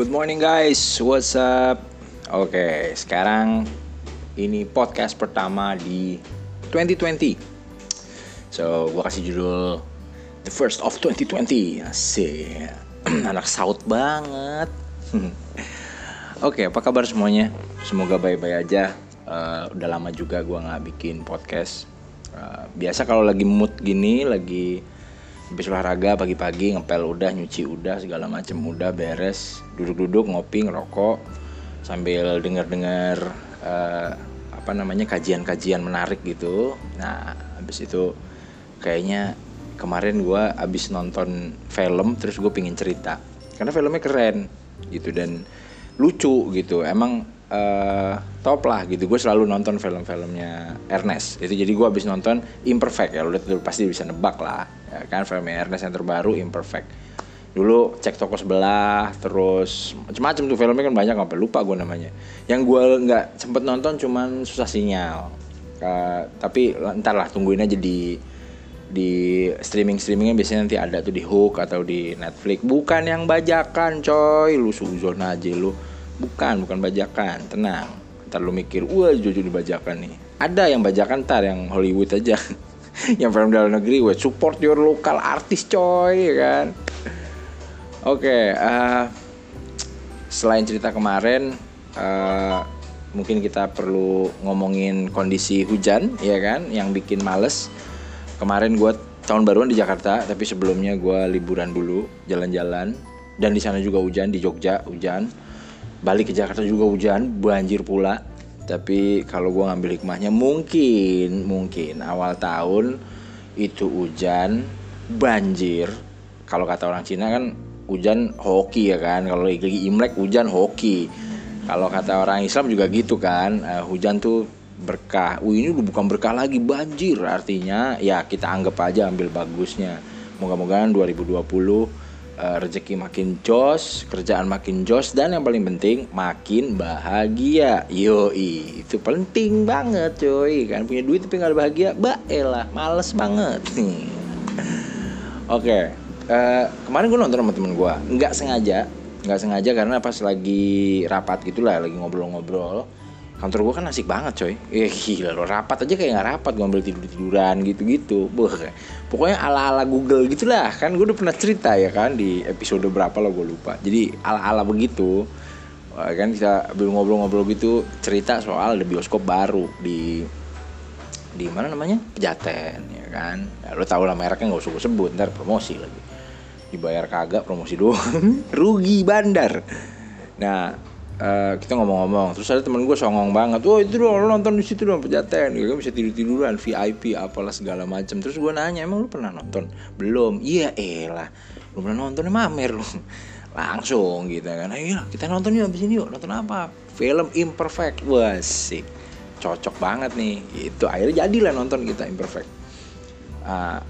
Good morning guys, what's up? Oke, sekarang ini podcast pertama di 2020 So, gue kasih judul The First of 2020 Asik. Anak saut banget. Oke, apa kabar semuanya? Semoga baik-baik aja. Uh, Udah lama juga gue gak bikin podcast. Uh, Biasa kalau lagi mood gini, lagi habis olahraga pagi-pagi ngepel udah nyuci udah segala macem udah beres. Duduk-duduk ngopi ngerokok sambil dengar-dengar uh, apa namanya kajian-kajian menarik gitu. Nah habis itu kayaknya kemarin gue abis nonton film terus gue pingin cerita. Karena filmnya keren gitu dan lucu gitu. Emang uh, top lah gitu. Gue selalu nonton film-filmnya Ernest. Itu jadi gue abis nonton Imperfect ya. Udah pasti bisa nebak lah ya kan? Film Ernest yang terbaru Imperfect. Dulu cek toko sebelah terus macam-macam tuh filmnya kan banyak sampai lupa gue namanya. Yang gue nggak sempet nonton cuman susah sinyal. Uh, tapi ntar lah tungguin aja di di streaming streamingnya biasanya nanti ada tuh di Hook atau di Netflix. Bukan yang bajakan coy. Lu suzon aja lu bukan bukan bajakan. Tenang. Ntar lu mikir wah jujur dibajakan nih. Ada yang bajakan ntar yang Hollywood aja. Yang film dalam negeri gue support your local artis coy ya kan? Oke okay, uh, eh, selain cerita kemarin uh, mungkin kita perlu ngomongin kondisi hujan ya kan? Yang bikin males. Kemarin gue tahun baruan di Jakarta tapi sebelumnya gue liburan dulu jalan-jalan. Dan di sana juga hujan di Jogja hujan balik ke Jakarta juga hujan banjir pula. Tapi kalau gue ngambil hikmahnya mungkin mungkin awal tahun itu hujan banjir. Kalau kata orang Cina kan hujan hoki ya kan? Kalau lagi imlek hujan hoki. Kalau kata orang Islam juga gitu kan? Uh, hujan tuh berkah. Uh, ini udah bukan berkah lagi banjir. Artinya ya kita anggap aja ambil bagusnya. Moga-moga 2020 uh, rezeki makin jos, kerjaan makin jos dan yang paling penting makin bahagia. Yoi, itu penting banget coy. Kan punya duit tapi bahagia, bah elah, males banget. Oke, okay. uh, eh, kemarin gue nonton sama temen gue, nggak sengaja, nggak sengaja karena pas lagi rapat gitulah, lagi ngobrol-ngobrol kantor gue kan asik banget coy. Eh gila lo rapat aja kayak nggak rapat gue ambil tidur tiduran gitu gitu pokoknya ala ala Google gitulah. Kan gue udah pernah cerita ya kan di episode berapa lo gue lupa. Jadi ala ala begitu kan kita ngobrol-ngobrol gitu cerita soal ada bioskop baru di di mana namanya? Pejaten ya kan. Ya, lo tau lah mereknya nggak usah gue sebut ntar promosi lagi. Dibayar kagak promosi doang. Rugi bandar. Nah uh, kita ngomong-ngomong. Terus ada temen gue songong banget. Oh itu dong nonton di situ dong pejaten ya bisa tidur tiduran VIP apalah segala macam terus gue nanya emang lu pernah nonton? Belum. Iya elah. Lu pernah nonton mamer lu. Langsung gitu kan. Ayo kita nonton yuk abis ini yuk nonton apa? Film imperfect. Wah sih. Cocok banget nih. Itu akhirnya jadilah nonton kita imperfect. Uh,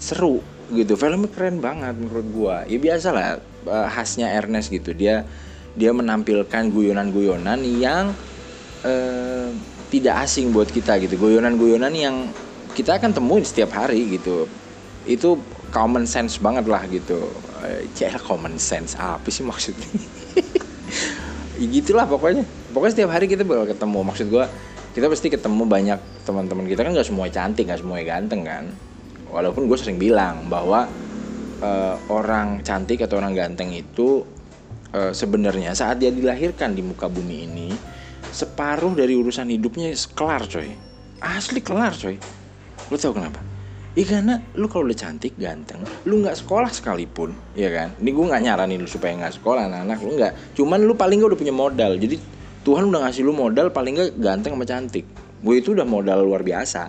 seru gitu. Filmnya keren banget menurut gua. Ya biasa lah uh, khasnya Ernest gitu. Dia dia menampilkan guyonan-guyonan yang eh, tidak asing buat kita gitu. Guyonan-guyonan yang kita akan temuin setiap hari gitu. Itu common sense banget lah gitu. Cek common sense apa sih maksudnya? Ya gitulah pokoknya. Pokoknya setiap hari kita bakal ketemu. Maksud gue kita pasti ketemu banyak teman-teman kita. Kan gak semua cantik gak semua ganteng kan. Walaupun gue sering bilang bahwa uh, orang cantik atau orang ganteng itu e, sebenarnya saat dia dilahirkan di muka bumi ini separuh dari urusan hidupnya kelar coy asli kelar coy lu tau kenapa Iya karena lu kalau udah cantik, ganteng, lu nggak sekolah sekalipun, ya kan? Ini gue nggak nyaranin lu supaya nggak sekolah, anak-anak lu nggak. Cuman lu paling nggak udah punya modal. Jadi Tuhan udah ngasih lu modal paling nggak ganteng sama cantik. Gue itu udah modal luar biasa.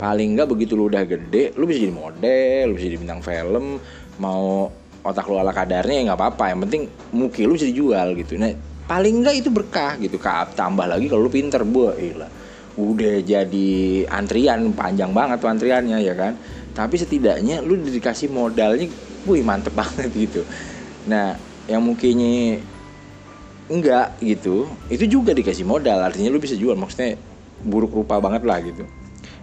Paling nggak begitu lu udah gede, lu bisa jadi model, lu bisa jadi bintang film, mau otak lu ala kadarnya ya nggak apa-apa. Yang penting muki lu bisa dijual gitu. Nah paling nggak itu berkah gitu. Kap tambah lagi kalau lu pinter buah lah. Udah jadi antrian panjang banget tuh antriannya ya kan? Tapi setidaknya lu dikasih modalnya wih mantep banget gitu. Nah yang mungkinnya enggak gitu itu juga dikasih modal. Artinya lu bisa jual maksudnya buruk rupa banget lah gitu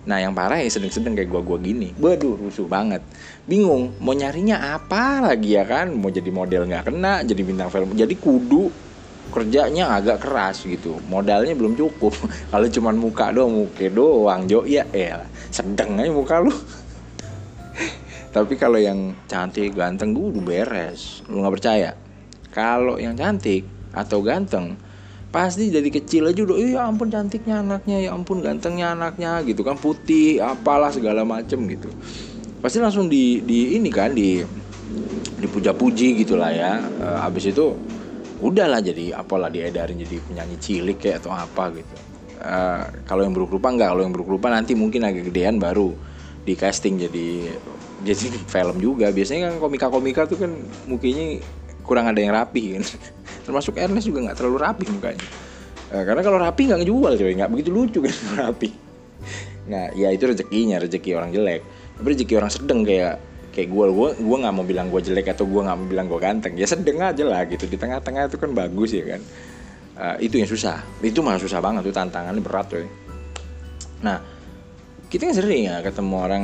Nah yang parah ya sedang-sedang kayak gua-gua gini. Waduh. Rusuh banget. Bingung mau nyarinya apa lagi ya kan? Mau jadi model nggak kena Jadi bintang film Jadi kudu. Kerjanya agak keras gitu. Modalnya belum cukup. Kalau cuman muka doang Muka doang Jo. Ya ya sedang aja muka lu. Tapi kalau yang cantik ganteng gue udah beres. Lu nggak percaya? Kalau yang cantik atau ganteng pasti dari kecil aja udah iya ampun cantiknya anaknya ya ampun gantengnya anaknya gitu kan putih apalah segala macem gitu. Pasti langsung di di ini kan di dipuja-puji gitulah ya. E, abis itu udahlah jadi apalah diedarin jadi penyanyi cilik kayak atau apa gitu. E, kalau yang buruk rupa enggak kalau yang buruk rupa nanti mungkin agak gedean baru di casting jadi jadi film juga. Biasanya kan komika-komika tuh kan mukanya kurang ada yang rapi kan. Termasuk Ernest juga nggak terlalu rapi mukanya. Uh, karena kalau rapi nggak ngejual coy. Nggak begitu lucu kan rapi. Nah ya itu rezekinya rezeki orang jelek. Tapi rezeki orang sedang kayak kayak gue gue gue nggak mau bilang gue jelek atau gue nggak mau bilang gue ganteng. Ya sedang aja lah gitu. Di tengah-tengah itu kan bagus ya kan. Uh, itu yang susah. Itu malah susah banget tuh tantangannya berat tuh nah kita kan sering ya ketemu orang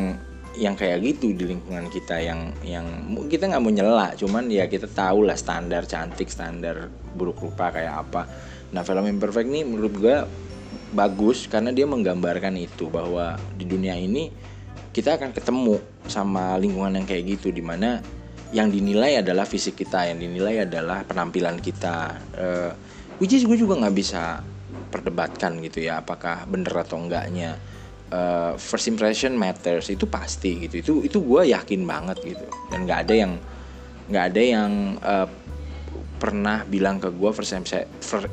yang kayak gitu di lingkungan kita yang yang kita nggak mau nyela cuman ya kita tahu lah standar cantik standar buruk rupa kayak apa. Nah film imperfect ini menurut gue bagus karena dia menggambarkan itu bahwa di dunia ini kita akan ketemu sama lingkungan yang kayak gitu di mana yang dinilai adalah fisik kita yang dinilai adalah penampilan kita. Uh, which is gue juga nggak bisa perdebatkan gitu ya apakah bener atau enggaknya uh, first impression matters itu pasti gitu. Itu itu gue yakin banget gitu. Dan nggak ada yang nggak ada yang uh, pernah bilang ke gue first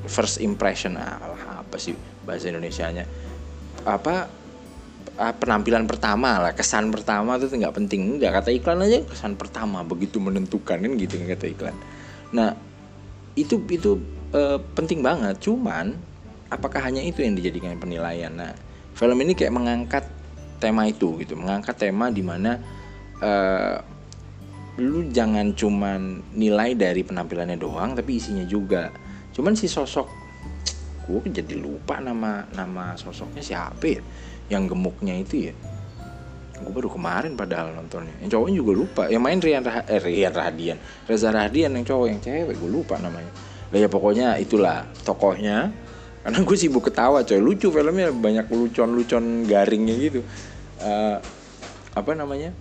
first impression ah, apa sih bahasa Indonesia-nya? Apa uh, penampilan pertama lah kesan pertama itu nggak penting. Nggak kata iklan aja kesan pertama begitu menentukan kan gitu kata iklan. Nah itu itu uh, penting banget. Cuman apakah hanya itu yang dijadikan penilaian? Nah film ini kayak mengangkat tema itu gitu mengangkat tema di mana uh, lu jangan cuman nilai dari penampilannya doang tapi isinya juga. Cuman si sosok gue jadi lupa nama nama sosoknya siapa ya yang gemuknya itu ya. Gue baru kemarin padahal nontonnya. Yang cowoknya juga lupa. Yang main Rian Rah eh, Rian Rahadian. Reza Rahadian yang cowok yang cewek gue lupa namanya. Lah ya pokoknya itulah tokohnya karena gue sibuk ketawa coy. Lucu filmnya banyak lucon-lucon garingnya gitu. Uh, apa namanya?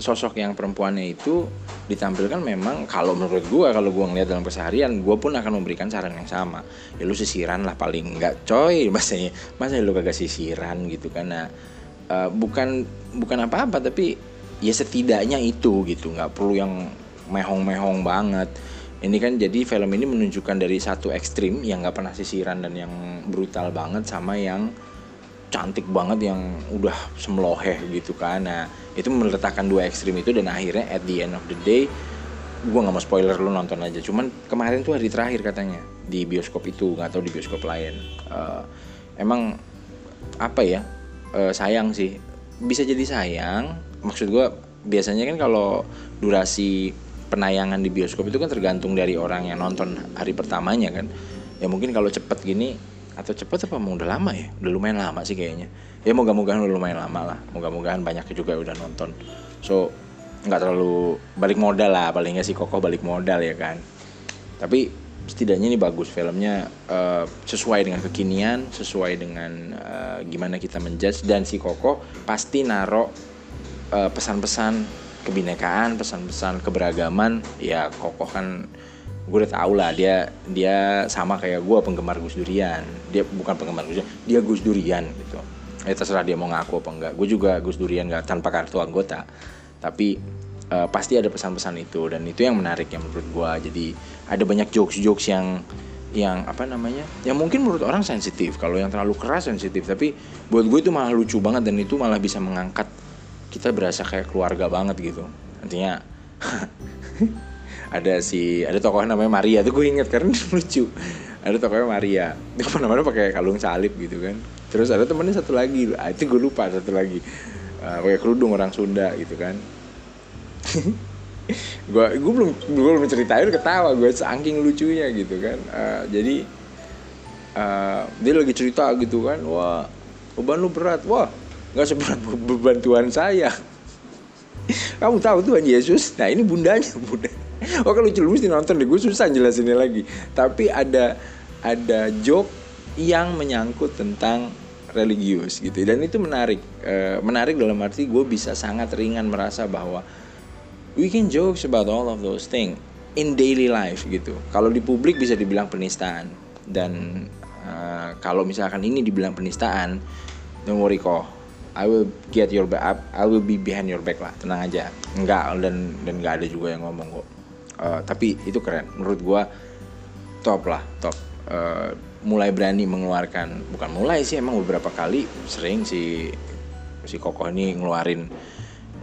Sosok yang perempuannya itu ditampilkan memang kalau menurut gue kalau gue ngeliat dalam keseharian gue pun akan memberikan saran yang sama. Ya lu sisiran lah paling enggak coy. Masanya masa lu kagak sisiran gitu karena uh, bukan bukan apa-apa tapi ya setidaknya itu gitu. Nggak perlu yang mehong-mehong banget ini kan jadi film ini menunjukkan dari satu ekstrim yang nggak pernah sisiran dan yang brutal banget sama yang cantik banget yang udah semloheh gitu kan. Nah itu meletakkan dua ekstrim itu dan akhirnya at the end of the day gue nggak mau spoiler lu nonton aja. Cuman kemarin tuh hari terakhir katanya di bioskop itu nggak tahu di bioskop lain. Uh, emang apa ya? Uh, sayang sih. Bisa jadi sayang. Maksud gue biasanya kan kalau durasi penayangan di bioskop itu kan tergantung dari orang yang nonton hari pertamanya kan? Ya mungkin kalau cepet gini atau cepet apa mau udah lama ya? Udah lumayan lama sih kayaknya. Ya moga-mogahan udah lumayan lama lah. Moga-mogahan banyak juga udah nonton. So nggak terlalu balik modal lah. Paling nggak sih kokoh balik modal ya kan? Tapi setidaknya ini bagus filmnya uh, sesuai dengan kekinian sesuai dengan uh, gimana kita menjudge. Dan si kokoh pasti naro uh, pesan-pesan kebinekaan pesan-pesan keberagaman ya kokoh kan gue udah tau lah dia dia sama kayak gue penggemar Gus Durian. Dia bukan penggemar Gus Durian dia Gus Durian gitu. Ya terserah dia mau ngaku apa enggak. Gue juga Gus Durian nggak tanpa kartu anggota. Tapi uh, pasti ada pesan-pesan itu dan itu yang menarik yang menurut gue. Jadi ada banyak jokes-jokes yang yang apa namanya yang mungkin menurut orang sensitif. Kalau yang terlalu keras sensitif tapi buat gue itu malah lucu banget dan itu malah bisa mengangkat kita berasa kayak keluarga banget gitu. Nantinya ada si ada tokoh namanya Maria. Tuh gue inget karena lucu. Ada tokohnya Maria. Dia ke mana-mana pakai kalung salib gitu kan. Terus ada temennya satu lagi. Ah, itu gue lupa satu lagi. Uh, pakai kerudung orang Sunda gitu kan. Gue gue belum gue belum ceritain ketawa. Gue saking lucunya gitu kan. Uh, jadi uh, dia lagi cerita gitu kan. Wah beban lu berat. Wah nggak seberat beban Tuhan saya. Kamu tahu Tuhan Yesus? Nah ini bundanya bunda. Oh kalau lucu lu mesti nonton deh. Gue susah jelasinnya lagi. Tapi ada ada joke yang menyangkut tentang religius gitu. Dan itu menarik. E, menarik dalam arti gue bisa sangat ringan merasa bahwa we can jokes about all of those things in daily life gitu. Kalau di publik bisa dibilang penistaan. Dan uh, kalau misalkan ini dibilang penistaan don't worry kok I will get your back I will be behind your back lah. Tenang aja. Enggak dan dan nggak ada juga yang ngomong kok. Uh, tapi itu keren. Menurut gue top lah top. Uh, mulai berani mengeluarkan. Bukan mulai sih emang beberapa kali sering si si kokoh ini ngeluarin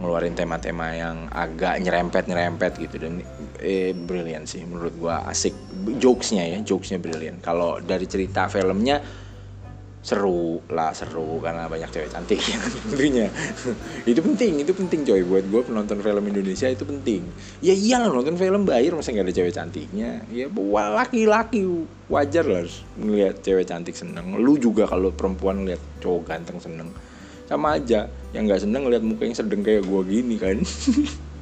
ngeluarin tema-tema yang agak nyerempet nyerempet gitu. Dan eh brilian sih menurut gua. Asik. Jokesnya ya jokesnya brilian kalau dari cerita filmnya seru lah seru karena banyak cewek cantik ya tentunya itu penting itu penting coy. Buat gue penonton film Indonesia itu penting. Ya iyalah nonton film bayar masa nggak ada cewek cantiknya? Ya laki-laki. Wajar lah ngeliat cewek cantik seneng. Lu juga kalau perempuan lihat cowok ganteng seneng. Sama aja yang nggak seneng ngeliat mukanya sedeng kayak gue gini kan.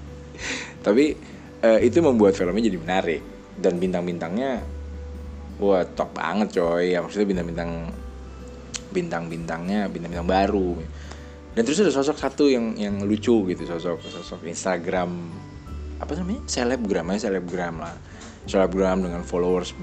Tapi uh, itu membuat filmnya jadi menarik. Dan bintang-bintangnya wah top banget coy. Ya maksudnya bintang-bintang bintang-bintangnya bintang-bintang baru. Dan terus ada sosok satu yang yang lucu gitu sosok sosok Instagram apa namanya? Selebgram ya selebgram lah. Selebgram dengan followers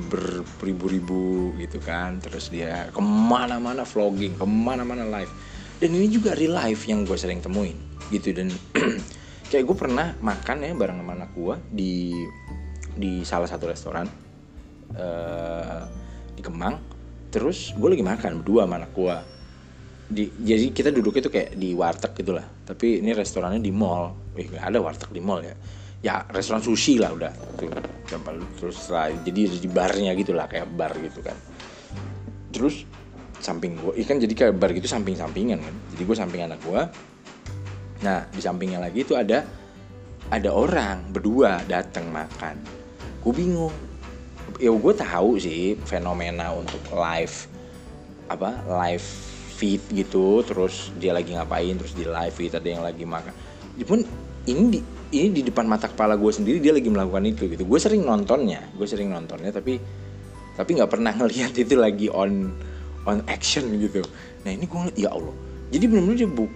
beribu-ribu gitu kan. Terus dia ke mana-mana vlogging ke mana-mana live. Dan ini juga real life yang gue sering temuin gitu. Dan kayak gue pernah makan ya bareng sama anak gue di di salah satu restoran uh, di Kemang terus gue lagi makan berdua sama anak gue di jadi kita duduk itu kayak di warteg gitulah. Tapi ini restorannya di mall. Wih gak ada warteg di mall ya. Ya restoran sushi lah udah. Tuh terus lah jadi di barnya gitulah kayak bar gitu kan. Terus samping gue ikan jadi kayak bar gitu samping sampingan kan. Jadi gue samping anak gue nah di sampingnya lagi itu ada ada orang berdua datang makan. Gue bingung ya gue tahu sih fenomena untuk live apa live feed gitu terus dia lagi ngapain terus di live feed ada yang lagi makan. Pun ini di ini di depan mata kepala gue sendiri dia lagi melakukan itu gitu. Gue sering nontonnya gue sering nontonnya tapi tapi nggak pernah ngelihat itu lagi on on action gitu. Nah ini gue ngeliat ya allah. Jadi benar-benar dia bu,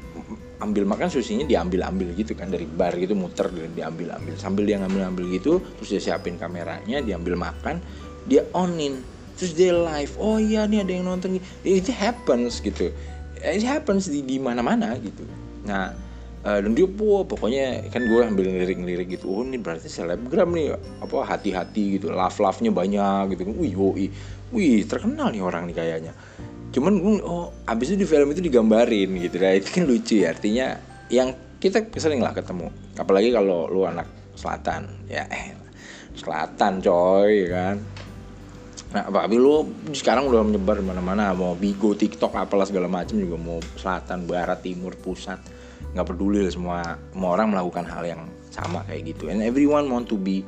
ambil makan susinya diambil ambil gitu kan dari bar gitu muter diambil ambil sambil dia ngambil ambil gitu terus dia siapin kameranya diambil makan dia onin. Terus dia live oh iya nih ada yang nonton it happens gitu. It happens di di mana mana gitu. Nah uh, dan dia po pokoknya kan gue ambil lirik-lirik gitu oh ini berarti selebgram nih apa hati-hati gitu love love nya banyak gitu wih wih wih terkenal nih orang nih kayaknya cuman gue oh abis itu di film itu digambarin gitu lah itu kan lucu ya. Artinya yang kita sering lah ketemu. Apalagi kalau lu anak selatan ya eh selatan coy ya kan. Nah tapi lu sekarang udah menyebar mana-mana mau bigo tiktok apalah segala macam juga mau selatan barat timur pusat. Nggak peduli lah semua semua orang melakukan hal yang sama kayak gitu. And everyone want to be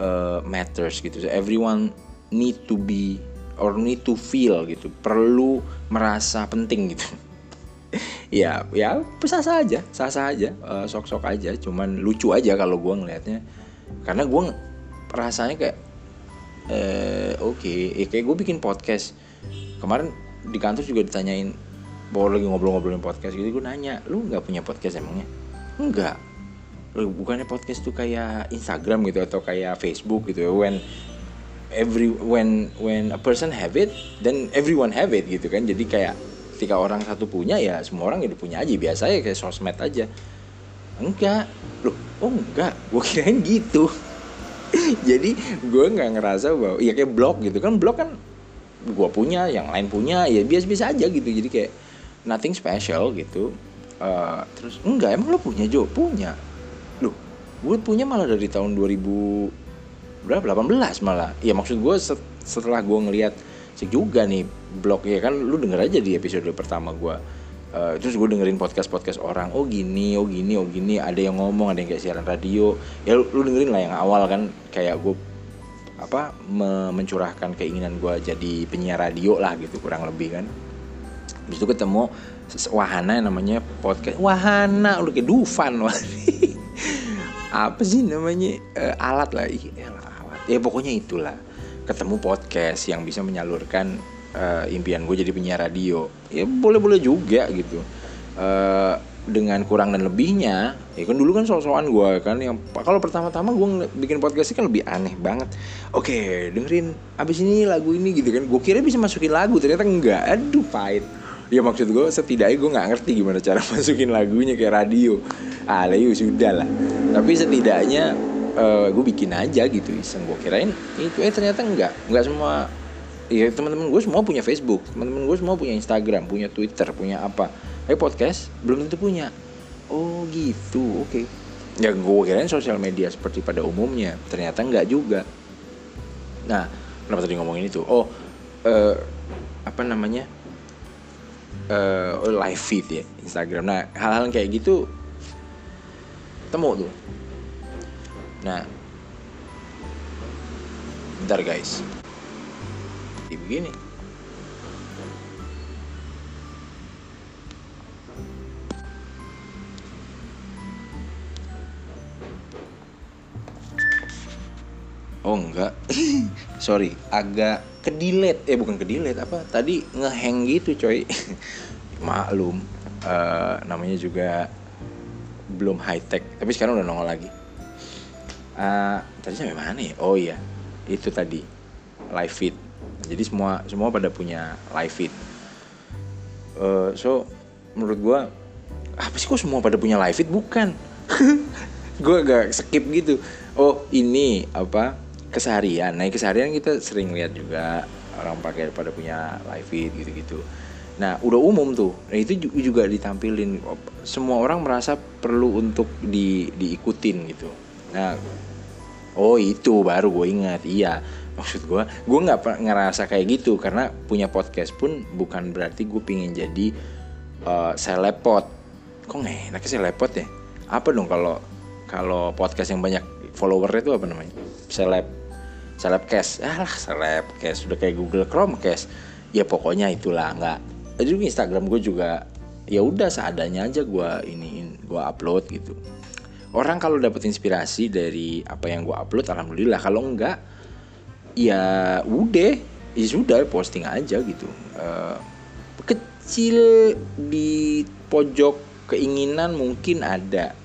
uh, matters gitu. So everyone need to be or need to feel gitu. Perlu merasa penting gitu. Ya ya sah sah aja sah sah aja uh, eh, sok sok aja. Cuman lucu aja kalau gue ngelihatnya karena gue rasanya kayak eh oke okay. eh, kayak gue bikin podcast. Kemarin di kantor juga ditanyain bahwa lagi ngobrol-ngobrolin podcast gitu. Gue nanya lu nggak punya podcast emangnya? Enggak bukannya podcast tuh kayak Instagram gitu atau kayak Facebook gitu ya when every when when a person have it then everyone have it gitu kan. Jadi kayak ketika orang satu punya ya semua orang jadi punya aja. Biasa ya kayak sosmed aja. Enggak. Loh oh enggak. Gue kirain gitu. Jadi gue nggak ngerasa bahwa ya kayak blog gitu kan. Blog kan gue punya yang lain punya ya biasa-biasa aja gitu. Jadi kayak nothing special gitu. Uh, terus enggak emang lo punya Jo? Punya. Loh gue punya malah dari tahun 2000 berapa? 18 malah. Ya maksud gue setelah gue ngelihat sih juga nih blog ya kan lu denger aja di episode pertama gue uh, terus gue dengerin podcast podcast orang oh gini oh gini oh gini ada yang ngomong ada yang kayak siaran radio. Ya lu, lu dengerin lah yang awal kan kayak gue apa me mencurahkan keinginan gue jadi penyiar radio lah gitu kurang lebih kan. Habis itu ketemu wahana yang namanya podcast wahana udah kayak Dufan apa sih namanya? Uh, alat lah alat ya pokoknya itulah. Ketemu podcast yang bisa menyalurkan uh, impian gue jadi penyiar radio. Ya boleh boleh juga gitu. Uh, dengan kurang dan lebihnya ya kan dulu kan soal-soalan gue kan yang kalau pertama-tama gue bikin podcast kan lebih aneh banget. Oke dengerin abis ini lagu ini gitu kan. Gue kira bisa masukin lagu ternyata enggak. Aduh pahit. Ya maksud gue setidaknya gue nggak ngerti gimana cara masukin lagunya kayak radio. Ah ya sudah lah. Tapi setidaknya uh, gue bikin aja gitu iseng. Gue kirain itu eh ternyata enggak. Enggak semua ya teman-teman gue semua punya Facebook teman-teman gue semua punya Instagram punya Twitter punya apa. Eh podcast belum tentu punya. Oh gitu. Oke. Okay. ya gue kirain sosial media seperti pada umumnya. Ternyata nggak juga. Nah kenapa tadi ngomongin itu? Oh uh, apa namanya? Uh, live feed ya Instagram. Nah hal-hal kayak gitu temu tuh nah. Bentar guys. Begini. Oh enggak, sorry, agak kedilet, eh bukan kedilet apa? Tadi ngeheng gitu coy. Maklum, uh, namanya juga belum high tech, tapi sekarang udah nongol lagi. Uh, tadi sampai mana ya? Oh iya, itu tadi live feed. Jadi semua semua pada punya live feed. Uh, so menurut gue apa sih kok semua pada punya live feed? Bukan. gue agak skip gitu. Oh ini apa? keseharian nah keseharian kita sering lihat juga orang pakai pada punya live feed gitu-gitu nah udah umum tuh nah itu juga ditampilin semua orang merasa perlu untuk di diikutin gitu nah oh itu baru gue ingat. Iya maksud gue gue nggak ngerasa kayak gitu. Karena punya podcast pun bukan berarti gue pingin jadi uh, selepot. Kok nggak enaknya selepot ya? Apa dong kalau kalau podcast yang banyak followernya itu apa namanya? Seleb Selebcast. Ah lah Selebcast. Udah kayak Google Chromecast. Ya pokoknya itulah nggak. Jadi Instagram gue juga ya udah seadanya aja gue ini gue upload gitu orang kalau dapet inspirasi dari apa yang gue upload alhamdulillah. Kalau enggak ya udah ya sudah posting aja gitu. Uh, kecil di pojok keinginan mungkin ada.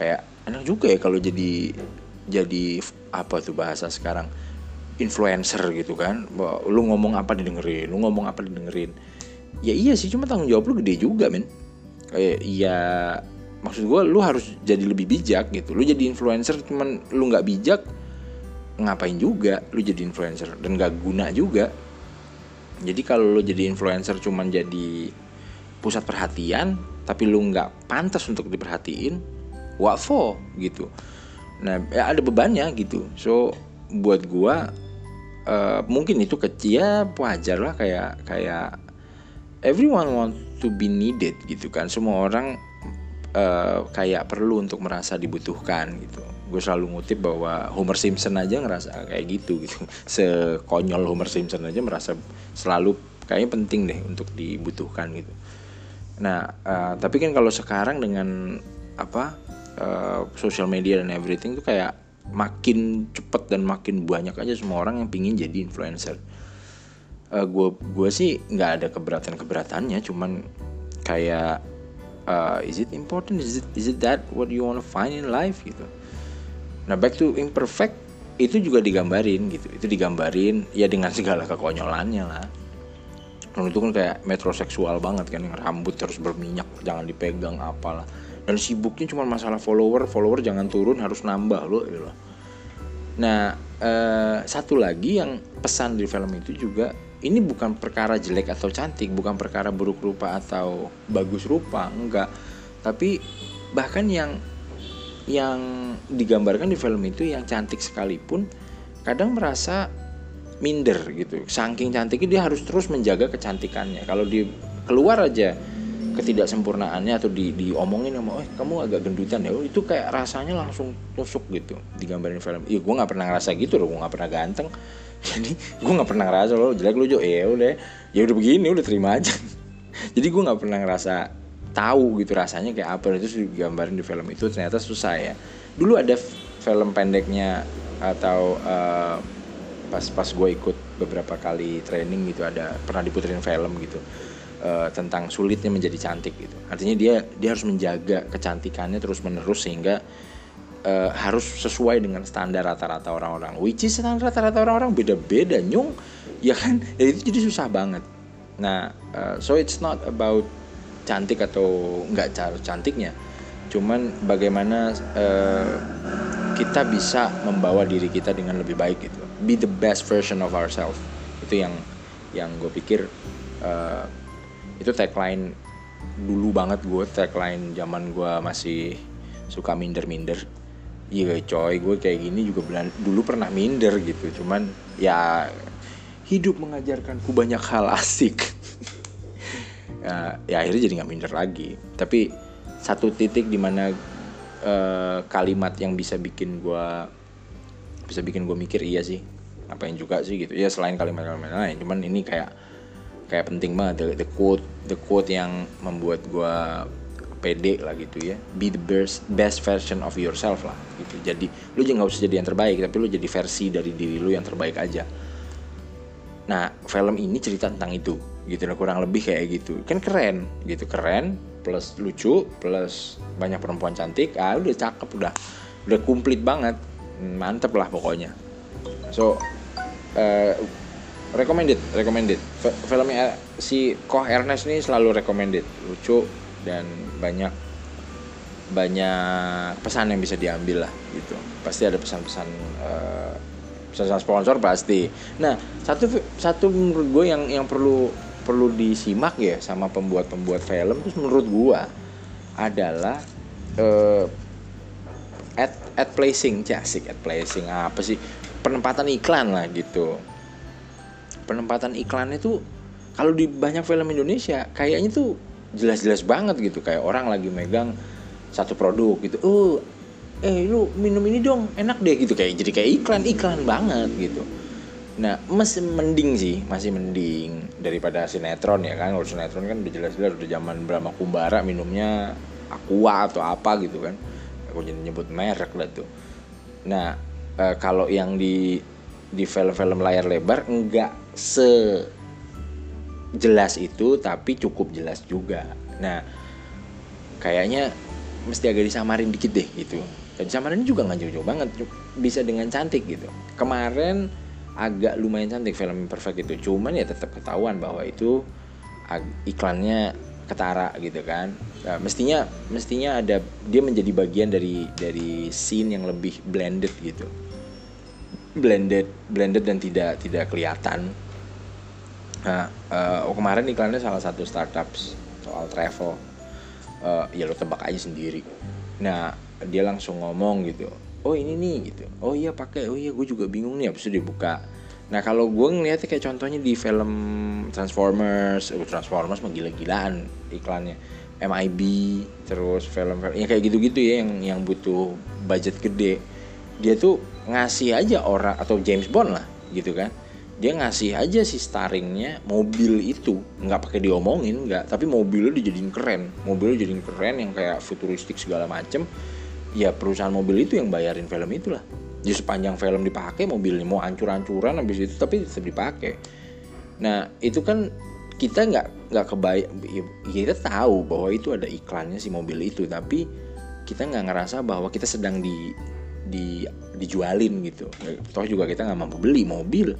Kayak enak juga ya kalau jadi jadi apa tuh bahasa sekarang influencer gitu kan. Lu ngomong apa didengerin lu ngomong apa didengerin. Ya iya sih cuma tanggung jawab lu gede juga men. Kayak iya maksud gue lu harus jadi lebih bijak gitu. Lu jadi influencer cuman lu nggak bijak ngapain juga lu jadi influencer? Dan gak guna juga. Jadi kalau lu jadi influencer cuman jadi pusat perhatian tapi lu nggak pantas untuk diperhatiin what for? Gitu. Nah ya ada bebannya gitu. So buat gua uh, mungkin itu kecil ya wajar lah kayak kayak everyone want to be needed gitu kan. Semua orang uh, kayak perlu untuk merasa dibutuhkan gitu. Gue selalu ngutip bahwa Homer Simpson aja ngerasa kayak gitu gitu. Sekonyol Homer Simpson aja merasa selalu kayaknya penting deh untuk dibutuhkan gitu. Nah uh, tapi kan kalau sekarang dengan apa uh, social media dan everything tuh kayak makin cepet dan makin banyak aja semua orang yang pingin jadi influencer. Uh, gue gue sih nggak ada keberatan keberatannya, cuman kayak uh, is it important? Is it is it that what you wanna find in life gitu. Nah back to imperfect itu juga digambarin gitu, itu digambarin ya dengan segala kekonyolannya lah. Dan itu kan kayak metroseksual banget kan yang rambut terus berminyak jangan dipegang apalah dan sibuknya cuma masalah follower follower jangan turun harus nambah loh gitu nah eh, satu lagi yang pesan di film itu juga ini bukan perkara jelek atau cantik bukan perkara buruk rupa atau bagus rupa enggak. Tapi bahkan yang yang digambarkan di film itu yang cantik sekalipun kadang merasa minder gitu. Saking cantiknya dia harus terus menjaga kecantikannya. Kalau di keluar aja ketidaksempurnaannya atau di diomongin sama oh kamu agak gendutan ya. Oh, itu kayak rasanya langsung tusuk gitu digambarin film. Iya gue nggak pernah ngerasa gitu loh gue nggak pernah ganteng jadi gue nggak pernah ngerasa lo jelek lo jo. Ya udah ya udah begini udah terima aja. Jadi gue nggak pernah ngerasa tahu gitu rasanya kayak apa. Itu digambarin di film itu ternyata susah ya. Dulu ada film pendeknya atau uh, pas pas gue ikut beberapa kali training gitu ada pernah diputerin film gitu uh, tentang sulitnya menjadi cantik gitu. Artinya dia dia harus menjaga kecantikannya terus menerus sehingga uh, harus sesuai dengan standar rata-rata orang-orang. Which is standar rata-rata orang-orang beda-beda nyung. Ya kan? Ya itu jadi susah banget. Nah uh, so it's not about cantik atau nggak cantiknya. Cuman bagaimana uh, kita bisa membawa diri kita dengan lebih baik gitu. Be the best version of ourselves. Itu yang yang gue pikir uh, itu tagline dulu banget gue tagline zaman gue masih suka minder-minder iya coy gue kayak gini juga belan, dulu pernah minder gitu cuman ya hidup mengajarkanku banyak hal asik. Ya, ya akhirnya jadi nggak minder lagi. Tapi satu titik di mana uh, kalimat yang bisa bikin gue bisa bikin gue mikir iya sih ngapain juga sih gitu. Ya selain kalimat-kalimat lain cuman ini kayak kayak penting banget the quote the quote yang membuat gue pede lah gitu ya. Be the best best version of yourself lah gitu. Jadi lu jangan nggak usah jadi yang terbaik tapi lu jadi versi dari diri lu yang terbaik aja. Nah film ini cerita tentang itu gitu. Nah kurang lebih kayak gitu. Kan keren gitu. Keren plus lucu plus banyak perempuan cantik. Ah udah cakep udah udah komplit banget. Mantep lah pokoknya. So uh, recommended recommended. Filmnya si Koh Ernest ini selalu recommended. Lucu dan banyak banyak pesan yang bisa diambil lah gitu. Pasti ada pesan-pesan uh, pesan-pesan sponsor pasti. Nah satu satu menurut gue yang yang perlu perlu disimak ya sama pembuat-pembuat film terus menurut gue adalah uh, ad ad placing. Jasik ad placing. Apa sih? Penempatan iklan lah gitu. Penempatan iklan itu kalau di banyak film Indonesia kayaknya tuh jelas-jelas banget gitu. Kayak orang lagi megang satu produk gitu. Oh eh lu minum ini dong enak deh gitu. Kayak jadi kayak iklan iklan banget gitu. Nah masih mending sih masih mending daripada sinetron ya kan. Kalau sinetron kan udah jelas-jelas udah zaman Brahma Kumbara minumnya aqua atau apa gitu kan. Aku jadi nyebut merek lah tuh. Nah e, kalau yang di di film-film layar lebar enggak se jelas itu tapi cukup jelas juga. Nah kayaknya mesti agak disamarin dikit deh gitu. Dan disamarin juga nggak jauh-jauh banget bisa dengan cantik gitu. Kemarin agak lumayan cantik film perfect itu. Cuman ya tetap ketahuan bahwa itu iklannya ketara gitu kan. Nah, mestinya mestinya ada dia menjadi bagian dari dari scene yang lebih blended gitu. Blended blended dan tidak tidak kelihatan nah uh, kemarin iklannya salah satu startups soal travel. Uh, ya lo tebak aja sendiri. Nah dia langsung ngomong gitu oh ini nih gitu. Oh iya pakai. Oh iya gue juga bingung nih. Habis itu dibuka nah kalau gue ngeliatnya kayak contohnya di film Transformers uh, Transformers mah gila-gilaan iklannya. MIB terus film-film ya kayak gitu-gitu ya yang yang butuh budget gede. Dia tuh ngasih aja orang atau James Bond lah gitu kan dia ngasih aja si starringnya mobil itu. Nggak pakai diomongin nggak. Tapi mobilnya dijadiin keren. Mobilnya dijadiin keren yang kayak futuristik segala macem. Ya perusahaan mobil itu yang bayarin film itulah. Jadi sepanjang film dipakai mobilnya mau ancur-ancuran habis itu tapi tetap dipakai. Nah itu kan kita nggak nggak kebayang ya, kita tahu bahwa itu ada iklannya si mobil itu. Tapi kita nggak ngerasa bahwa kita sedang di di dijualin gitu. Toh juga kita nggak mampu beli mobil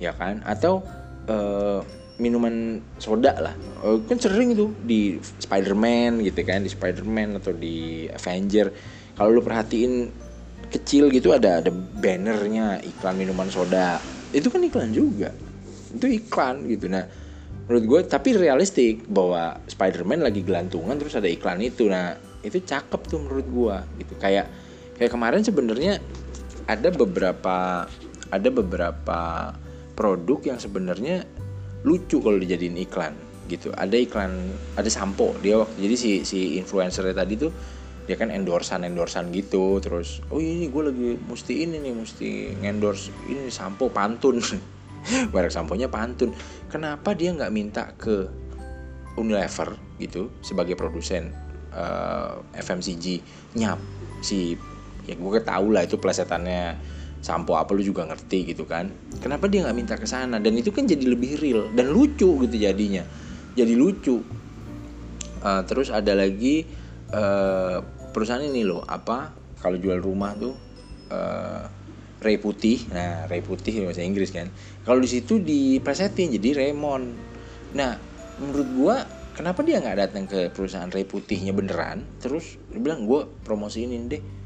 ya kan? Atau uh, minuman soda lah. Uh, kan sering tuh di Spider-Man gitu kan di Spider-Man atau di Avenger. Kalau lu perhatiin kecil gitu ada ada bannernya iklan minuman soda. Itu kan iklan juga. Itu iklan gitu. Nah menurut gue tapi realistik bahwa Spider-Man lagi gelantungan terus ada iklan itu. Nah itu cakep tuh menurut gue gitu. Kayak kayak kemarin sebenarnya ada beberapa ada beberapa produk yang sebenarnya lucu kalau dijadiin iklan gitu. Ada iklan ada sampo dia waktu jadi si si influencer tadi tuh dia kan endorsan endorsan gitu terus oh ini gue lagi mesti ini nih mesti endorse ini sampo pantun. Merek samponya pantun. Kenapa dia nggak minta ke Unilever gitu sebagai produsen uh, eh, FMCG nyap si ya gue tahu lah itu plesetannya sampo apa lu juga ngerti gitu kan? Kenapa dia nggak minta ke sana? Dan itu kan jadi lebih real dan lucu gitu jadinya. Jadi lucu. Uh, terus ada lagi uh, perusahaan ini loh apa? Kalau jual rumah tuh uh, Ray putih. Nah Ray putih bahasa Inggris kan. Kalau di situ dipresetin jadi Raymond. Nah menurut gua kenapa dia nggak datang ke perusahaan Ray putihnya beneran? Terus dia bilang gue promosiin deh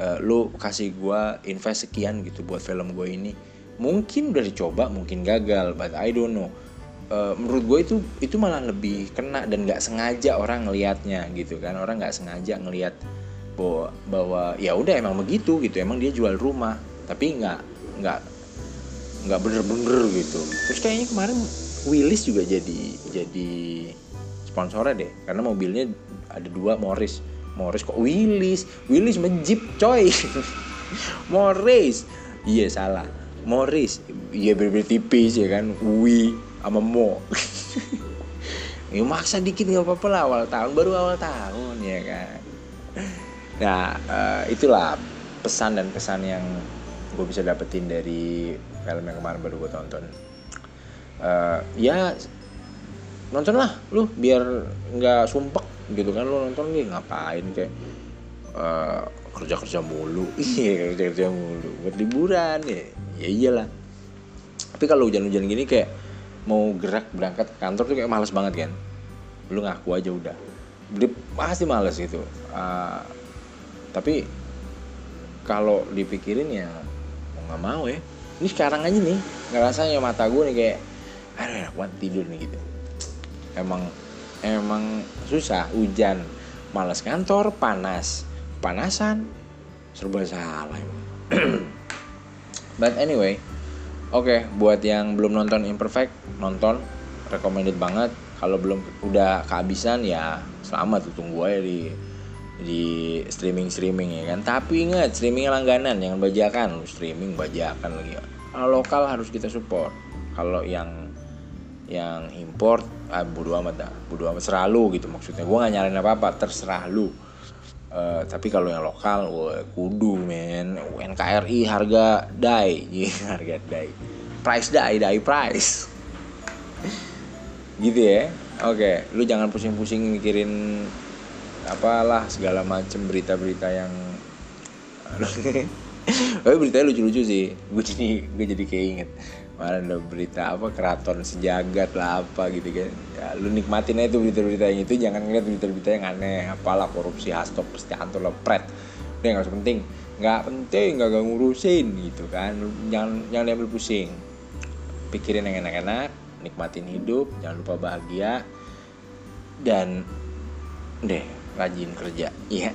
uh, lo kasih gua invest sekian gitu buat film gue ini. Mungkin udah dicoba mungkin gagal but I don't know. Uh, menurut gue itu itu malah lebih kena dan nggak sengaja orang ngelihatnya gitu kan. Orang nggak sengaja ngelihat bahwa bahwa ya udah emang begitu gitu emang dia jual rumah tapi nggak nggak nggak bener-bener gitu. Terus kayaknya kemarin Willis juga jadi jadi sponsornya deh karena mobilnya ada dua Morris Morris kok Willis? Willis menjip coy. Morris. Iya salah. Morris. Iya berbeda tipis ya kan? Wi sama Mo. Ya maksa dikit nggak apa-apa lah awal tahun. Baru awal tahun ya kan? Nah uh, itulah pesan dan kesan yang gue bisa dapetin dari film yang kemarin baru gue tonton. Uh, ya nonton lah lu biar nggak sumpek gitu kan lu nonton nih ngapain kayak uh, kerja kerja mulu. Iya kerja kerja mulu buat liburan ya. Ya iyalah. Tapi kalau hujan-hujan gini kayak mau gerak berangkat ke kantor tuh kayak males banget kan? Lu ngaku aja udah. Dia pasti males gitu. Uh, tapi kalau dipikirin ya nggak mau ya. Ini sekarang aja nih ngerasanya mata gue nih kayak aduh enak banget tidur nih gitu. Emang emang susah hujan. Malas kantor panas. Panasan serba salah but anyway oke okay, buat yang belum nonton imperfect nonton. Recommended banget. Kalau belum udah kehabisan ya selamat tunggu aja di di streaming streaming ya kan? Tapi ingat streaming langganan jangan bajakan. Streaming bajakan lagi. Kalau lokal harus kita support. Kalau yang yang import ah, bodo amat dah bodo amat selalu gitu maksudnya. Gue gak nyalain apa apa terserah lu. Uh, tapi kalau yang lokal wah, kudu men. NKRI harga dai harga dai. Price dai dai price. Gitu ya. Oke okay. lu jangan pusing-pusing mikirin apalah segala macem berita-berita yang tapi beritanya lucu-lucu sih. Gue jadi gue jadi kayak inget mana ada berita apa keraton sejagat lah apa gitu kan. Ya, lu nikmatin aja tuh berita-berita yang itu jangan ngeliat berita-berita yang aneh apalah korupsi hastok antar lepret. Udah nggak penting. Nggak penting nggak ngurusin gitu kan. Jangan jangan diambil pusing. Pikirin yang enak-enak nikmatin hidup jangan lupa bahagia dan deh rajin kerja. Iya. Yeah.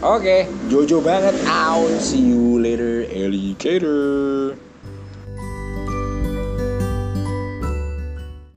oke okay, jojo banget. Out see you later alligator